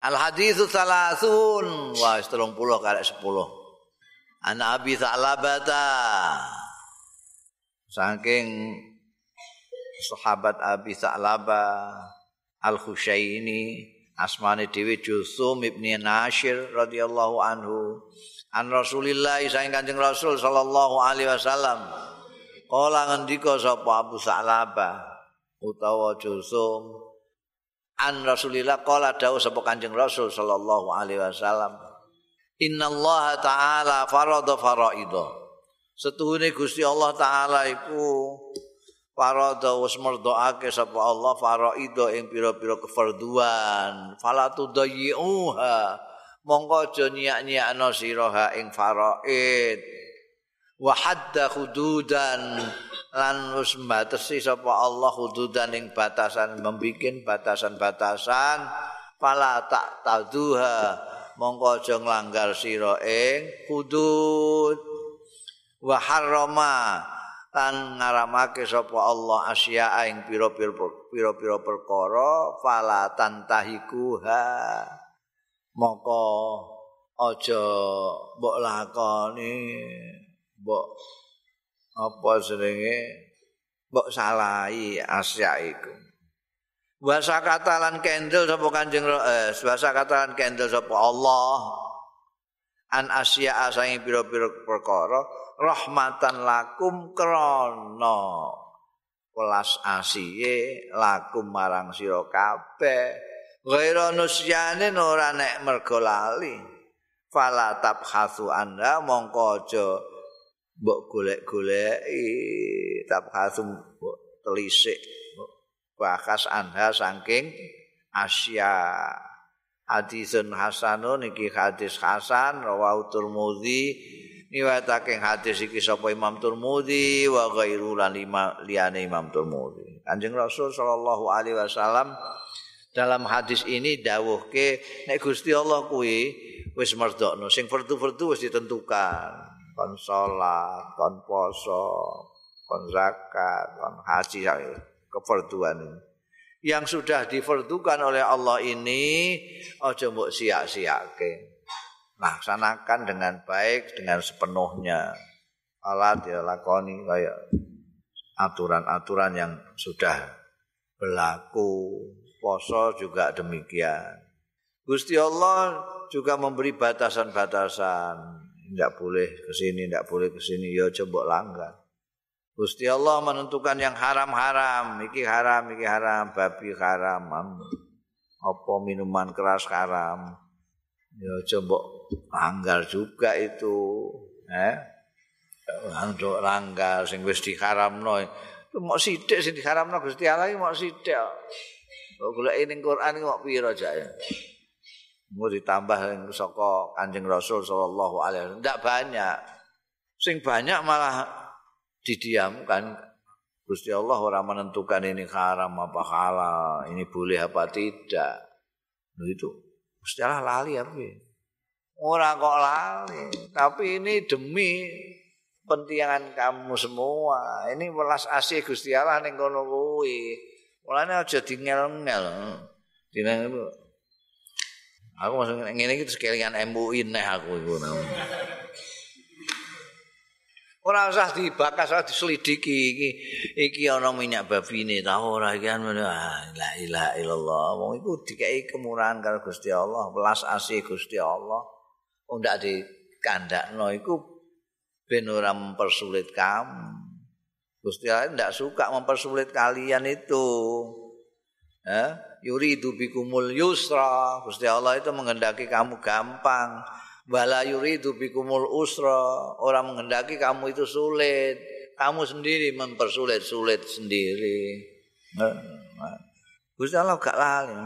Al haditsu salasun wa 30 kali 10. An Abi Sa'labata. Saking sahabat Abi Sa'laba Al Khusyaini asmane dhewe Jusum ibni Nashir radhiyallahu anhu an Rasulillah saking Kanjeng Rasul sallallahu alaihi wasallam kala ngendika sapa Abu Sa'laba? Utawa Jusum an Rasulillah kala dawuh sapa Kanjeng Rasul sallallahu alaihi wasallam. Innallaha ta'ala farada faraida. Setuhune Gusti Allah taala iku farada wis merdokake sapa Allah faraida ing pira-pira kefarduan. Fala tudayyuha mongko aja nyak-nyakno sira ing faraid. Wa hadda hududan lan wis mbatesi sapa Allah hududan ing batasan membikin batasan-batasan. Fala tak taduha mongko aja nglanggar sira ing hudud. Wa harrama lan ngaramake sapa Allah asya ing pira-pira perkara fala tantahikuha mongko aja mbok lakoni mbok apa jenenge? Mbok salahi asya iku. Bahasa kata lan kendel sapa Kanjeng eh bahasa kata lan kendel sapa Allah. An asya asange pira-pira perkara rahmatan lakum krana. Welas asiye lakum marang sira kabeh. Ghaira nusyane ora nek mergo lali. Fala tabhasu anda mongko aja mbok golek-goleki tabhasu telisik bakas anda saking asya hadisun hasanun iki hadis hasan rawahu turmudi niwatake hadis iki sapa Imam Turmudi wa ghairu lan liyane Imam Turmudi Kanjeng Rasul sallallahu alaihi wasallam dalam hadis ini dawuhke nek Gusti Allah kuwi wis merdokno sing fardu-fardu wis ditentukan kon salat kon poso kon zakat kon haji kefarduan yang sudah difardukan oleh Allah ini aja mbok sia-siake laksanakan dengan baik dengan sepenuhnya. Alat ya lakoni kayak aturan-aturan yang sudah berlaku. Poso juga demikian. Gusti Allah juga memberi batasan-batasan tidak boleh ke sini tidak boleh ke sini ya coba langgar Gusti Allah menentukan yang haram-haram, iki haram, iki haram, babi haram, apa minuman keras haram. Ya coba langgar juga itu, eh. Untuk langgar sing wis diharamno. Mok sithik sing diharamno Gusti Allah iki mok sithik. Kok golek ning Quran mok pira jaya. Mau ditambah saka Kanjeng Rasul sallallahu alaihi wasallam. Ndak banyak. Sing banyak malah didiamkan Gusti Allah orang menentukan ini haram apa halal, ini boleh apa tidak. Nah, itu Gusti Allah lali apa? Orang kok lali, tapi ini demi pentingan kamu semua. Ini welas asih Gusti Allah ning kono kuwi. Mulane aja dingel-ngel. Dinang Aku masuk ngene iki sekalian MUI neh aku iku Ora usah dibakas, ora diselidiki iki. Iki ana minyak babi ini ta ora iki kan la ilaha illallah. Wong iku dikeki kemurahan karo Gusti Allah, welas asih Gusti Allah. Wong ndak dikandakno iku ben ora mempersulit kamu. Gusti Allah ndak suka mempersulit kalian itu. Eh, yuridu bikumul yusra. Gusti Allah itu menghendaki kamu gampang. wala yuridu bikumul usra. Orang menghendaki kamu itu sulit. Kamu sendiri mempersulit sulit sendiri Gusti Allah gak lali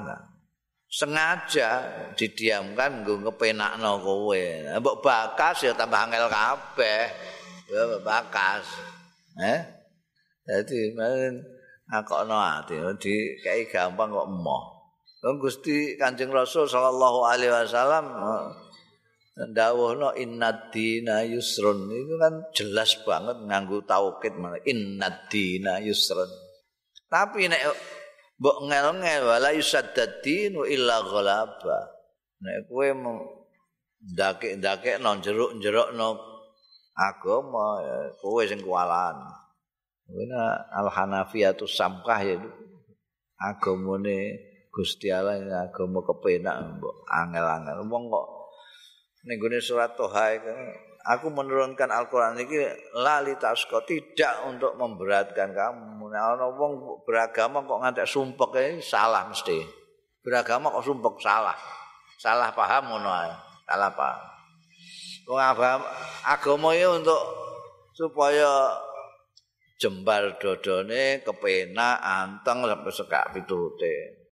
sengaja didiamkan nggo ngepenakno kowe. Mbok bakas ya tambah angel kabeh. Ya bakas. Eh dadi men akokno ati di kayak gampang kok emoh. Gusti Kanjeng Rasul sallallahu alaihi wasallam dawuhna innadina yusrun. Itu kan jelas banget nganggo taukid mana innadina yusrun. Tapi nek mbok ngel-ngel wala yusaddadin illa ghalaba. Nek kowe ndake-ndake no jeruk-jeruk agama kowe sing kualan Wena al hanafiyatu samkah ya agamane Gusti Allah agama kepenak mbok angel-angel. Wong kok ning surat Toha aku menurunkan Al-Qur'an iki lali tasko tidak untuk memberatkan kamu. Nek ana wong beragama kok ngantek sumpek salah mesti. Beragama kok sumpek salah. Salah paham ngono ae salah paham. Wong agama ya untuk supaya jembar dodone kepenak anteng sampai sekak pitute